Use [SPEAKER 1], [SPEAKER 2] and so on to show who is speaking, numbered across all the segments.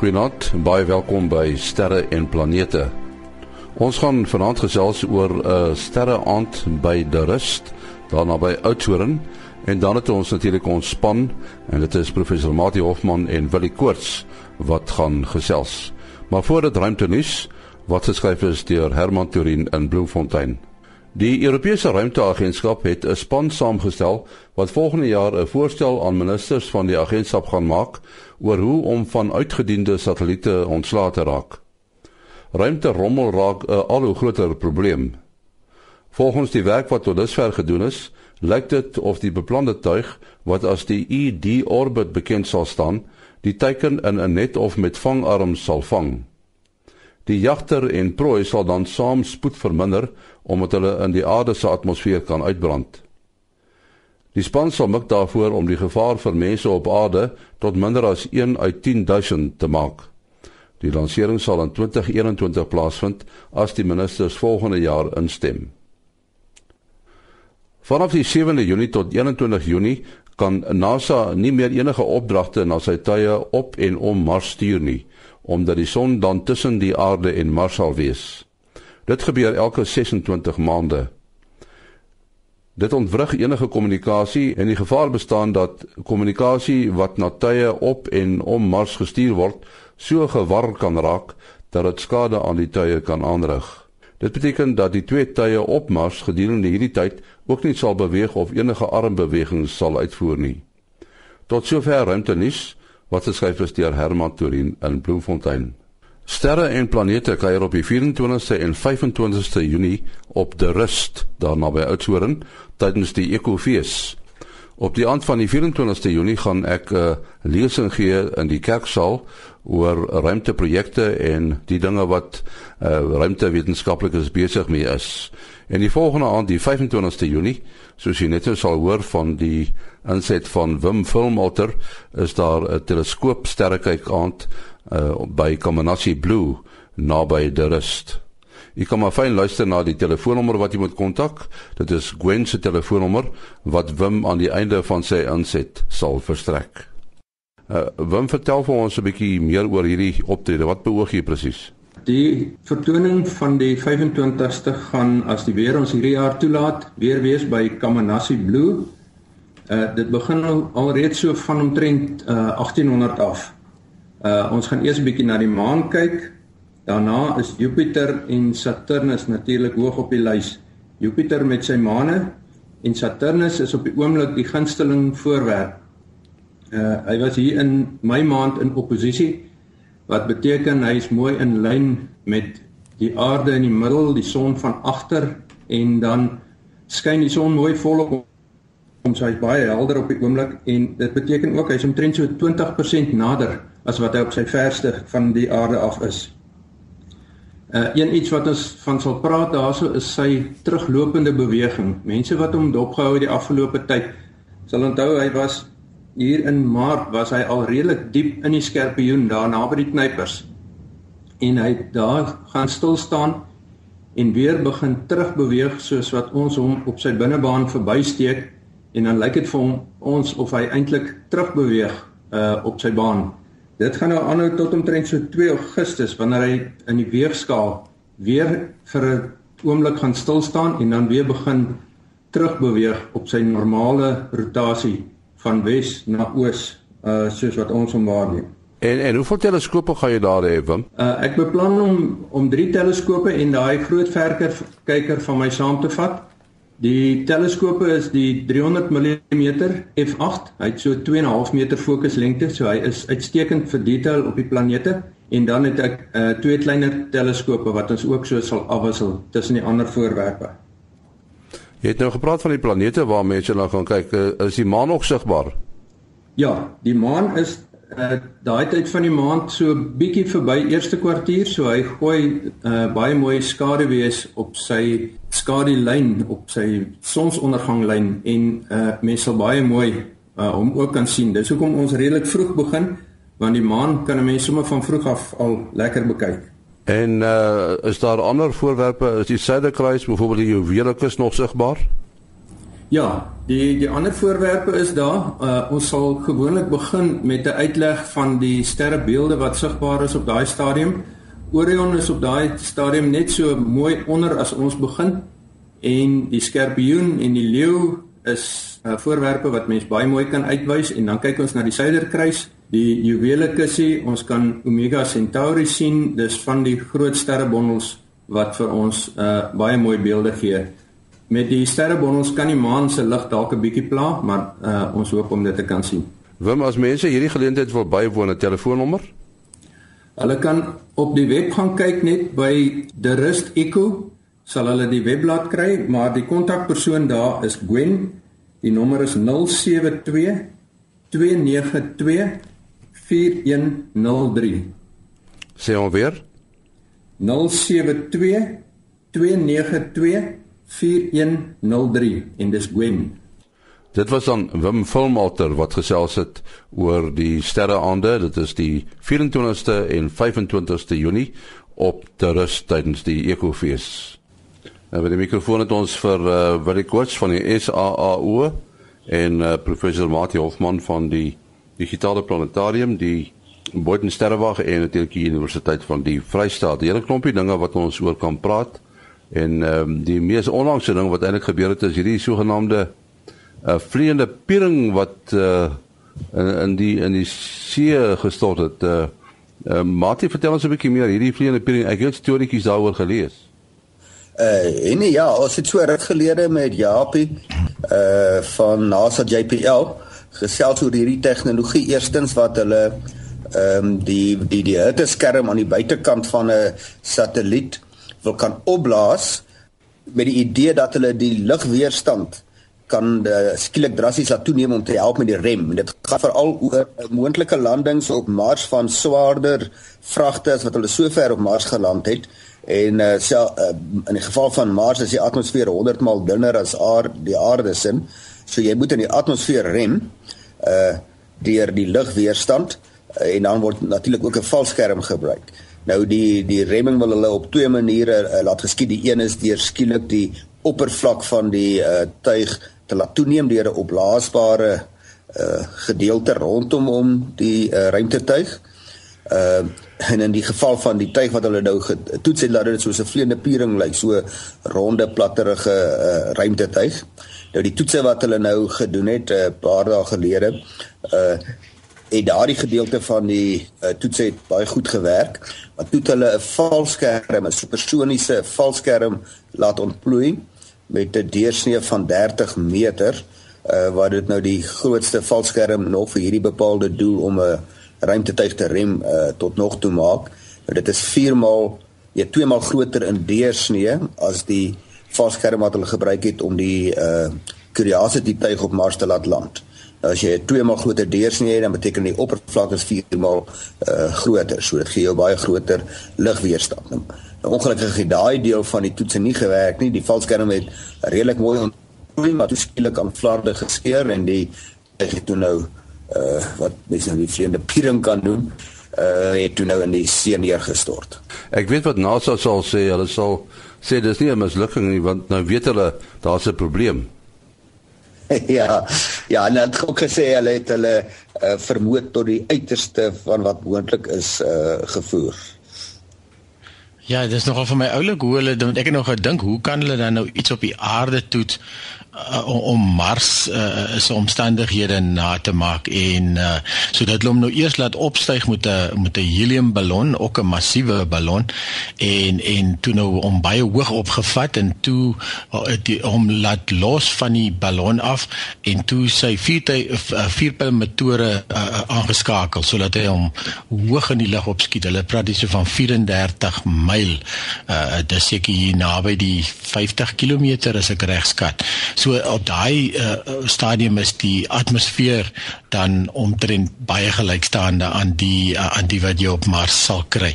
[SPEAKER 1] Goeienaand, baie welkom by Sterre en Planete. Ons gaan vanaand gesels oor 'n uh, sterreaand by De Rust, daarna by Oudtshoorn en dan het ons natuurlik ons span en dit is professor Mati Hofman en Willie Koorts wat gaan gesels. Maar voor dit ruimte nuus wat geskryf is deur Herman Turin in Bloemfontein. Die Europese Ruimteagentskap het 'n span saamgestel wat volgende jaar 'n voorstel aan ministers van die agentskap gaan maak oor hoe om van uitgediende satelliete ontslae te raak. Ruimterommel raak 'n al hoe groter probleem. Volgens die werk wat tot dusver gedoen is, lyk dit of die beplande tuig wat as die ED orbit bekend sal staan, die teiken in 'n net of met vangarms sal vang. Die jagter en prooi sal dan saam spoed verminder omdat hulle in die aarde se atmosfeer kan uitbrand. Die span sal mik daarvoor om die gevaar vir mense op aarde tot minder as 1 uit 10000 te maak. Die lansering sal in 2021 plaasvind as die ministers volgende jaar instem. Vanaf die 7de Junie tot 21 Junie kan NASA nie meer enige opdragte na sy tuie op en om Mars stuur nie omdat die son dan tussen die aarde en Mars sal wees. Dit gebeur elke 26 maande. Dit ontwrig enige kommunikasie en die gevaar bestaan dat kommunikasie wat na tye op en om Mars gestuur word, so gewar kan raak dat dit skade aan die tye kan aanrig. Dit beteken dat die twee tye op Mars gedurende hierdie tyd ook nie sal beweeg of enige armbewegings sal uitvoer nie. Tot sover ruimte nuus wat geskryf is deur Herman Turin in Bloemfontein. Sterre en planete kuier op die 24ste en 25ste Junie op De Rust daar naby Oudtshoorn tydens die Ekofees. Op die aand van die 24ste Junie gaan ek 'n uh, lesing gee in die kerksaal oor ruimteprojekte en die dinge wat uh, ruimtewetenskaplikes besig mee is. En die volgende aand, die 25ste Junie, soos jy net nou sal hoor van die inset van Wim Filmalter, is daar 'n teleskoop sterrekyk aand uh, by Kamanashi Blue naby De Rust. Jy kan maar fyn luister na die telefoonnommer wat jy moet kontak. Dit is Gwen se telefoonnommer wat Wim aan die einde van sy inset sal verstrek. Uh, Wim vertel vir ons 'n bietjie meer oor hierdie optrede. Wat beoog jy presies?
[SPEAKER 2] Die vertoning van die 25ste gaan as die weer ons hierdie jaar toelaat, weer wees by Kamanassi Blue. Uh dit begin al, alreeds so van omtrent uh 1800 af. Uh ons gaan eers 'n bietjie na die maan kyk. Daarna is Jupiter en Saturnus natuurlik hoog op die lys. Jupiter met sy maane en Saturnus is op die oomblik die gunsteling voorwerp. Uh hy was hier in my maand in oppositie wat beteken hy is mooi in lyn met die aarde in die middel, die son van agter en dan skyn die son mooi volop om sy baie helder op die oomblik en dit beteken ook hy's omtrent so 20% nader as wat hy op sy verste van die aarde af is. Uh een iets wat ons van sal praat daarso is sy teruglopende beweging. Mense wat hom dopgehou het die afgelope tyd sal onthou hy was hier in Maart was hy al redelik diep in die skerpioen daar naby die knypers. En hy daar gaan stil staan en weer begin terugbeweeg soos wat ons hom op sy binnebaan verbysteek en dan lyk dit vir hom ons of hy eintlik terugbeweeg uh op sy baan. Dit gaan nou aanhou tot omtrent so 2 Augustus wanneer hy in die weegskaal weer vir 'n oomblik gaan stil staan en dan weer begin terugbeweeg op sy normale rotasie van wes na oos uh soos wat ons hom waarneem.
[SPEAKER 1] En en hoeveel teleskope gaan jy daar hê, Wim?
[SPEAKER 2] Uh ek beplan om om 3 teleskope en daai groot verker kyker van my saam te vat. Die teleskope is die 300 mm f8. Hy het so 2.5 meter fokuslengte, so hy is uitstekend vir detail op die planete. En dan het ek uh twee kleiner teleskope wat ons ook so sal afwissel tussen die ander voorwerpe.
[SPEAKER 1] Jy het nou gepraat van die planete waar mense nou gaan kyk. Eh, is die maan nog sigbaar?
[SPEAKER 2] Ja, die maan is uh daai tyd van die maand so bietjie verby eerste kwartier, so hy gooi uh baie mooi skaduwees op sy skadulyn op sy sonsonderganglyn en uh mense sal baie mooi uh hom ook kan sien. Dis hoekom ons redelik vroeg begin want die maan kan 'n mens sommer van vroeg af al lekker bekyk.
[SPEAKER 1] En uh is daar ander voorwerpe, is die Suiderkruis byvoorbeeld die Juwelikus nog sigbaar?
[SPEAKER 2] Ja, die die ander voorwerpe is daar. Uh, ons sal gewoonlik begin met 'n uitleg van die sterrebeelde wat sigbaar is op daai stadium. Orion is op daai stadium net so mooi onder as ons begin en die skorpioen en die leeu is uh, voorwerpe wat mens baie mooi kan uitwys en dan kyk ons na die suiderkruis, die juwele kussie, ons kan Omega Centauri sien, dis van die groot sterrebondels wat vir ons uh, baie mooi beelde gee met die sterrebondels kan die maan se lig dalk 'n bietjie pla, maar uh, ons hoop om dit te kan sien.
[SPEAKER 1] Wim as mense hierdie geleentheid wil bywoon, 'n telefoonnommer?
[SPEAKER 2] Hulle kan op die web gaan kyk net by The Rust Echo sal hulle die webblad kry, maar die kontakpersoon daar is Gwen. Die nommer is 072 292 4103.
[SPEAKER 1] Sê hom weer.
[SPEAKER 2] 072 292 4103 en dis Gwen.
[SPEAKER 1] Dit was dan Wim Filmalter wat gesels het oor die sterreaande. Dit is die 24ste en 25ste Junie op Terrus tydens die Ekofees. En by die mikrofoon het ons vir uh, Willie Koorts van die SAAO en uh, professor Mati Hofman van die Digitale Planetarium, die Boden Sterrewag en natuurlik die Universiteit van die Vrystaat. Die hele klompie dinge wat ons oor kan praat. En ehm um, die mees onlangse ding wat eintlik gebeur het is hierdie sogenaamde uh, vleiende piering wat uh, in in die in die see gestort het. Uh, uh, Mati, vertel ons 'n bietjie meer hierdie vleiende piering. Ek het storieetjies daaroor gelees.
[SPEAKER 3] Uh en nee, ja, ons het so ruk gelede met Japie uh van NASA JPL gesels oor hierdie tegnologie. Eerstens wat hulle ehm um, die die die hitteskerm aan die buitekant van 'n satelliet wil kan opblaas met die idee dat hulle die lugweerstand kan uh, skielik drasties laat toeneem om te help met die rem. Dit gaan veral oor uh, moontlike landings op Mars van swaarder vragte as wat hulle sover op Mars geland het. En uh, so, uh, in die geval van Mars is die atmosfeer 100 maal dunner as aard, die aarde se. So jy moet in die atmosfeer rem uh deur die lugweerstand uh, en dan word natuurlik ook 'n valskerm gebruik. Nou die die remming wil hulle op twee maniere uh, laat geskied. Die een is deur skielik die oppervlak van die uh, tuig te laat toeneem deur 'n opblaasbare uh, gedeelte rondom om die uh, ruimtetuig. Uh en in die geval van die tuig wat hulle nou getoets het dat dit soos 'n vleiende piering lyk, so ronde platterige uh, ruimtetuig. Nou die toetse wat hulle nou gedoen het 'n uh, paar dae gelede uh het daardie gedeelte van die uh, toets het baie goed gewerk. Maar toe het hulle 'n valskerm, 'n supersoniese valskerm laat ontplooi met 'n deursnee van 30 meter, uh, wat dit nou die grootste valskerm nog vir hierdie bepaalde doel om 'n ruimtetuig te rem uh, tot nog toe maak. Nou dit is 4 maal, ja, 2 maal groter in deursnee as die valskerm wat hulle gebruik het om die uh, Curiosity tuig op Mars te laat land. As jy 2 maal groter deursnee het, dan beteken die oppervlak is 4 maal uh, groter. So dit gee jou baie groter lugweerstand. Nou, ongelukkig het daai deel van die toets nie gewerk nie. Die valskerm het redelik mooi ontplooi, maar toe skielik aan flarde geskeur en die het toe nou uh wat mens nou die vreemde piering kan doen, uh het toe nou in die see neergestort.
[SPEAKER 1] Ek weet wat NASA sal sê, hulle sal sê dis nie 'n mislukking nie, want nou weet hulle daar's 'n probleem.
[SPEAKER 3] ja, ja, en het ook gesê hulle het hulle uh, vermoed tot die uiterste van wat moontlik is uh, gevoer.
[SPEAKER 4] Ja, dit is nogal vir my oulik hoe hulle ek het nog gedink hoe kan hulle dan nou iets op die aarde toets uh, om Mars uh, se omstandighede na te maak en uh, sodat hulle hom nou eers laat opstyg met 'n met 'n heliumballon, ook 'n massiewe ballon en en toe nou om baie hoog opgevat en toe uh, hom laat los van die ballon af en toe sy vierpyl motore uh, aangeskakel sodat hy hom hoog in die lug opskiet. Hulle praat so van 34 myl. Uh, dis seker hier naby die 50 km as ek reg skat. So op daai uh, stadium is die atmosfeer dan omtrent baie gelykstaande aan die uh, aan die wat jy op Mars sal kry.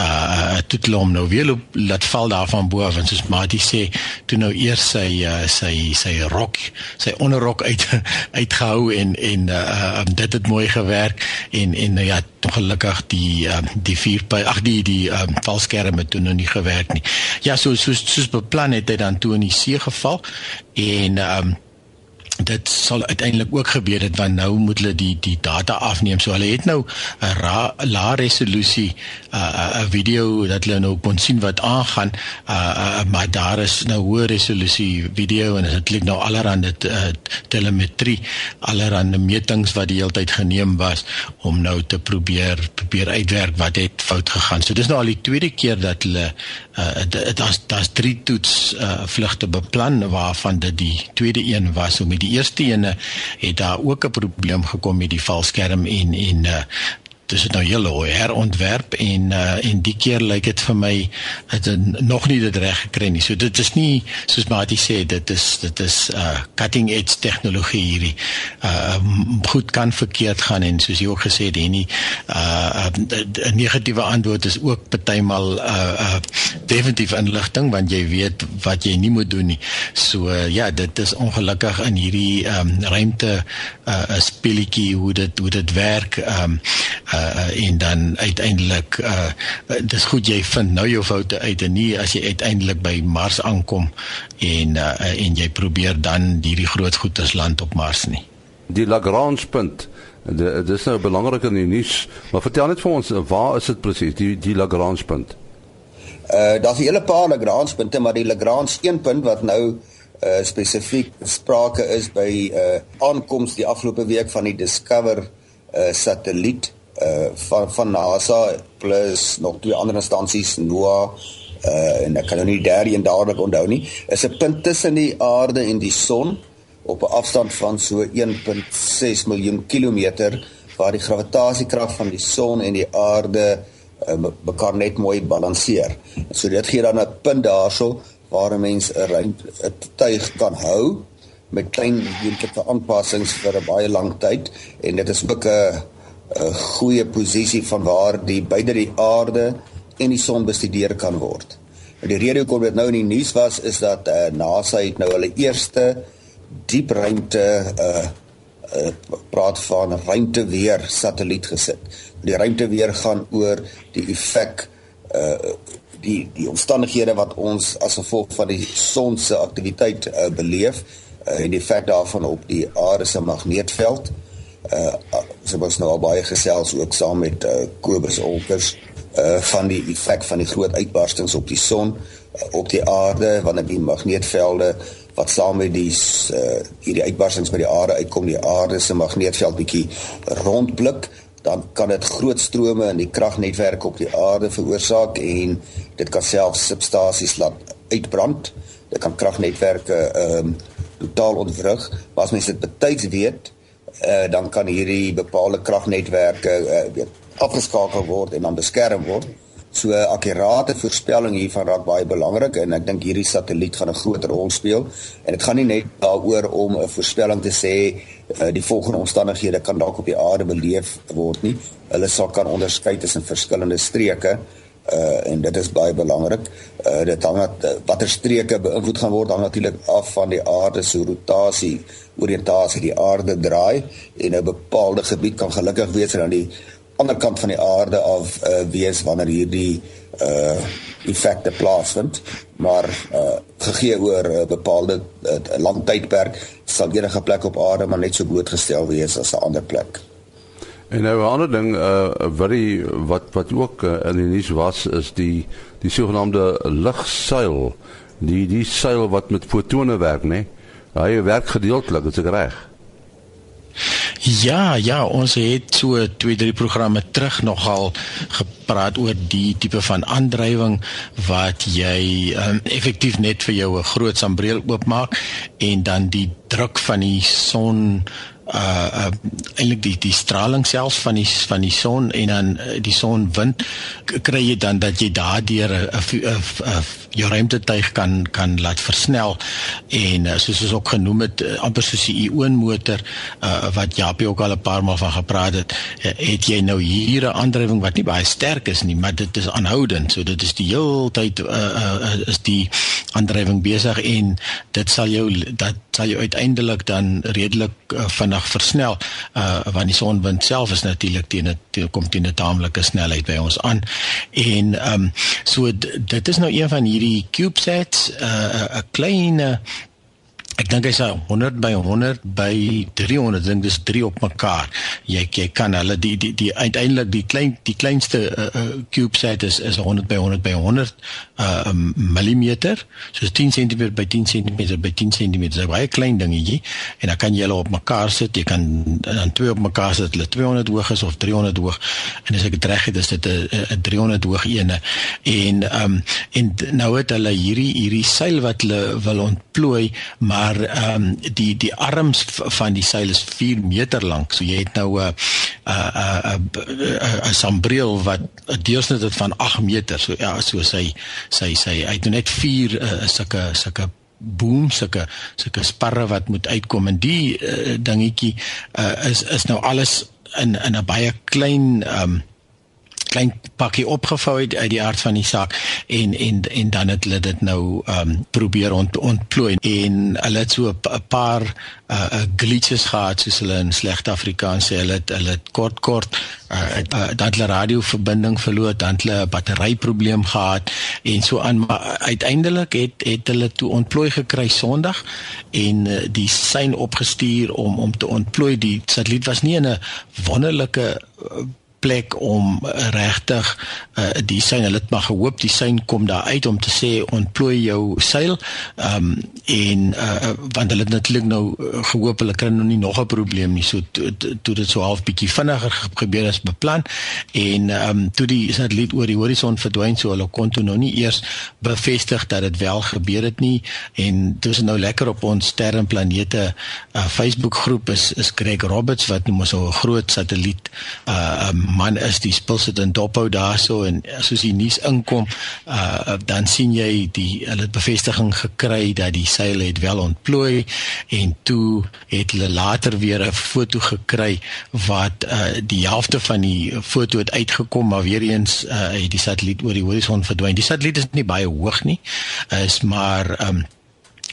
[SPEAKER 4] Uh toe klom nou weer loop, laat val daarvan bo af en soos Mati sê, toe nou eers sy uh, sy sy rok, sy onderrok uit uitgehou en en uh, um, dit het mooi gewerk en en uh, ja, gelukkig die um, die vier by ag die die um, valskerme toe nou nie gewerk nie. Ja, so so soos beplan het hy dan toe in die see geval en ehm um, dit sal uiteindelik ook gebeur het want nou moet hulle die die data afneem. So hulle het nou 'n lae resolusie 'n uh, 'n video dat hulle nou kon sien wat aangaan. Uh, maar daar is nou hoë resolusie video en dit klink nou allerhande uh, telemetrie, allerhande metings wat die hele tyd geneem was om nou te probeer probeer uitwerk wat het fout gegaan. So dis nou al die tweede keer dat hulle uh dit as daar's drie toets uh vlugte beplan waarvan dit die tweede een was om die die eerste ene het daar ook 'n probleem gekom met die valskerm en en uh, dis nou hele herontwerp en uh, en die keer lyk dit vir my het nog nie dit reg gekry nie. So dit is nie soos Mati sê dit is dit is uh, cutting edge tegnologie hierdie. Uh, goed kan verkeerd gaan en soos jy ook gesê het nie uh 'n negatiewe antwoord is ook partymal uh, uh definitief inligting want jy weet wat jy nie moet doen nie. So uh, ja, dit is ongelukkig in hierdie um, ruimte uh, 'n speletjie hoe dit hoe dit werk. Um, uh, uh, en dan uiteindelik uh, dis goed jy vind nou jou foute uit en nie as jy uiteindelik by Mars aankom en uh, en jy probeer dan hierdie groot goeders land op Mars nie.
[SPEAKER 1] Die Lagrange punt dit is nou belangrik in die nuus maar vertel net vir ons waar is dit presies die die Lagrange punt?
[SPEAKER 3] Uh daar's 'n hele paar Lagrange punte maar die Lagrange 1 punt wat nou uh spesifiek sprake is by uh aankoms die afgelope week van die Discover uh satelliet uh van van NASA plus nog twee ander instansies NOAA uh en ek kan nou nie derde een dadelik onthou nie is 'n punt tussen die aarde en die son op 'n afstand van so 1.6 miljoen kilometer waar die gravitasiekrag van die son en die aarde uh, mekaar net mooi balanseer. So dit gee dan 'n punt daarso waar 'n mens 'n ruimte 'n tuig kan hou met klein wetenskaplike aanpassings vir 'n baie lang tyd en dit is ook 'n 'n goeie posisie van waar die beide die aarde en die son bestudeer kan word. En die rede hoekom dit nou in die nuus was is dat uh, NASA het nou hulle eerste diep ruimte uh, uh praat van ruimteweer satelliet gesit. Die ruimteweer gaan oor die effek uh die die omstandighede wat ons as gevolg van die son se aktiwiteit uh, beleef uh, en die effek daarvan op die aarde se magneetveld. Uh uh so was nou al baie gesels ook saam met uh Kobus Olkers uh van die effek van die groot uitbarstings op die son uh, op die aarde wanneer die magneetvelde wat saam met die uh hierdie uitbarstings by die aarde uitkom die aarde se magneetveld bietjie rondblik dan kan dit groot strome in die kragnetwerk op die aarde veroorsaak en dit kan selfs substasies laat uitbrand. Dit kan kragnetwerke ehm um, totaal ontwrig. Maar as mens dit betyds weet uh, dan kan hierdie bepaalde kragnetwerke uh, afgeskakel word en dan beskerm word. So 'n akkurate voorspelling hiervan raak baie belangrik en ek dink hierdie satelliet gaan 'n groot rol speel. En dit gaan nie net daaroor om 'n voorspelling te sê uh, die volgende omstandighede kan dalk op die aarde beleef word nie. Hulle sal kan onderskei tussen verskillende streke uh en dit is baie belangrik. Uh dit hang dat uh, watter streke beïnvloed gaan word hang natuurlik af van die aarde se rotasie, oriëntasie. Die aarde draai en 'n bepaalde gebied kan gelukkig wees aan die ander kant van die aarde af uh wees wanneer hierdie uh effekte plaasvind. Maar uh gegee oor 'n uh, bepaalde uh, lang tydperk sal enige plek op aarde maar net so blootgestel wees as 'n ander plek.
[SPEAKER 1] En nou 'n ander ding uh wat die wat wat ook uh, in die nuus was is die die sogenaamde ligseil. Die die seil wat met fotone werk, né? Hy werk gedeeltelik, is ek reg?
[SPEAKER 4] Ja, ja, ons het so twee drie programme terug nogal gepraat oor die tipe van aandrywing wat jy um, effektief net vir jou 'n groot sambreel oopmaak en dan die druk van die son uh uh eintlik die die straling self van die van die son en dan uh, die son wind kry jy dan dat jy daardeur 'n 'n jou ruimtetuig kan kan laat versnel en uh, soos ons ook genoem het uh, amper soos die ionmotor uh, wat Japie ook al 'n paar maal van gepraat het uh, het jy nou hier 'n aandrywing wat nie baie sterk is nie maar dit is aanhoudend. So dit is die heeltyd uh, uh, is die aandrywing besig en dit sal jou dat sal jou uiteindelik dan redelik uh, vinnig versnel uh, want die sonwind self is natuurlik teen 'n kom teen 'n taamlike snelheid by ons aan. En um, so dit is nou een van hierdie CubeSats 'n uh, 'n klein Ek dink hy's 100 by 100 by 300 dink dis 3 op mekaar. Jy jy kan hulle die die die uiteindelik die klein die kleinste uh, uh, CubeSat is is 100 by 100 by 100 uh millimeter. So 10 cm by 10 cm by 10 cm. Dis 'n baie klein dingetjie en dan kan jy hulle op mekaar sit. Jy kan dan twee op mekaar sit. Hulle 200 hoog is of 300 hoog. En as ek dit reg het, is dit 'n 'n 300 hoog ene. En um en nou het hulle hierdie hierdie seil wat hulle wil ontplooi, maar maar ehm um, die die arms van die seil is 4 meter lank. So jy het nou 'n 'n 'n 'n sambreel wat 'n deursnit het van 8 meter. So ja, so sy sy sy hy het nou net 4 uh, sulke sulke boom sulke sulke sparre wat moet uitkom en die uh, dingetjie uh, is is nou alles in in 'n baie klein ehm um, klein pakkie opgevou uit uit die aard van die saak en en en dan het hulle dit nou ehm um, probeer ont, ontplooi. En hulle het so 'n paar uh glitches gehad soos hulle in slegte Afrikaans sê. Hulle het hulle het kort kort uh, uh dan hulle radioverbinding verloor dan hulle 'n batteryprobleem gehad en so aan. Maar uiteindelik het het hulle toe ontplooi gekry Sondag en uh, die sein opgestuur om om te ontplooi. Die satelliet was nie in 'n wonderlike uh, plek om uh, regtig uh, die sein hulle het maar gehoop die sein kom daar uit om te sê ontplooi jou seil. Um, en uh, want hulle het natuurlik nou gehoop hulle kry nou nie nog 'n probleem nie. So toe to, to dit so half bietjie vinniger gebeur as beplan. En um, toe die satelliet oor die horison verdwyn so hulle kon toe nou nie eers bevestig dat dit wel gebeur het nie. En dit is nou lekker op ons sterrenplanete uh, Facebook groep is is Greg Roberts wat nou so 'n groot satelliet uh, man is die spul sit in dophou daarso en soos die nuus inkom uh, dan sien jy die hulle het bevestiging gekry dat die seil het wel ontplooi en toe het hulle later weer 'n foto gekry wat uh, die helfte van die foto het uitgekom maar weer eens uh, het die satelliet oor die horison verdwyn. Die satelliet is nie baie hoog nie is maar um,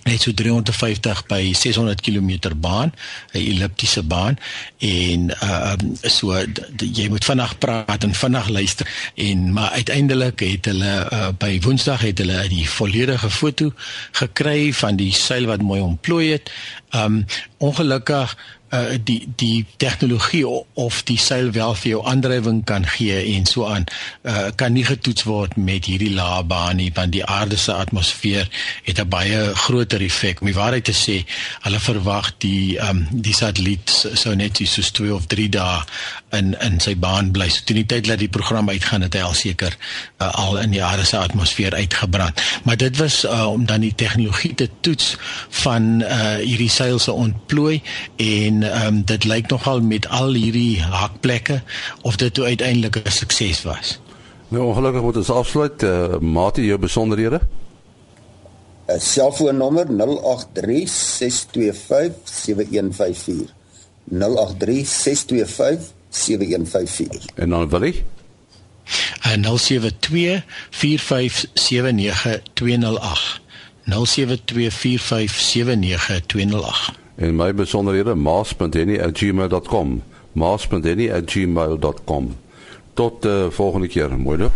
[SPEAKER 4] net so 350 by 600 km baan, 'n elliptiese baan en uh so jy moet vinnig praat en vinnig luister en maar uiteindelik het hulle uh, by Woensdag het hulle die volledige foto gekry van die seil wat mooi ontplooi het. Um ongelukkig uh, die die tegnologie of die seil wel vir jou aandrywing kan gee en so aan uh, kan nie getoets word met hierdie lae baan nie want die aarde se atmosfeer het 'n baie groter effek. Om die waarheid te sê hulle verwag die um, die satelliet sou net soos 2 of 3 dae in in sy baan bly so teen die tyd dat die program uitgaan het hy al seker uh, al in die aarde se atmosfeer uitgebrand maar dit was uh, om dan die tegnologie te toets van uh, hierdie seil se ontplooi en um, dit lyk nogal met al hierdie hakplekke of dit toe uiteindelik 'n sukses was.
[SPEAKER 1] Nou ongelukkig moet ons afsluit. Uh, Mate jou besonderhede.
[SPEAKER 3] 'n Selfoonnommer 0836257154. 0836257154.
[SPEAKER 1] En dan wil ek
[SPEAKER 4] en 0724579208 0724579208
[SPEAKER 1] en my besonderhede maas.henny@gmail.com maas.henny@gmail.com tot uh, volgende keer. Mooi loop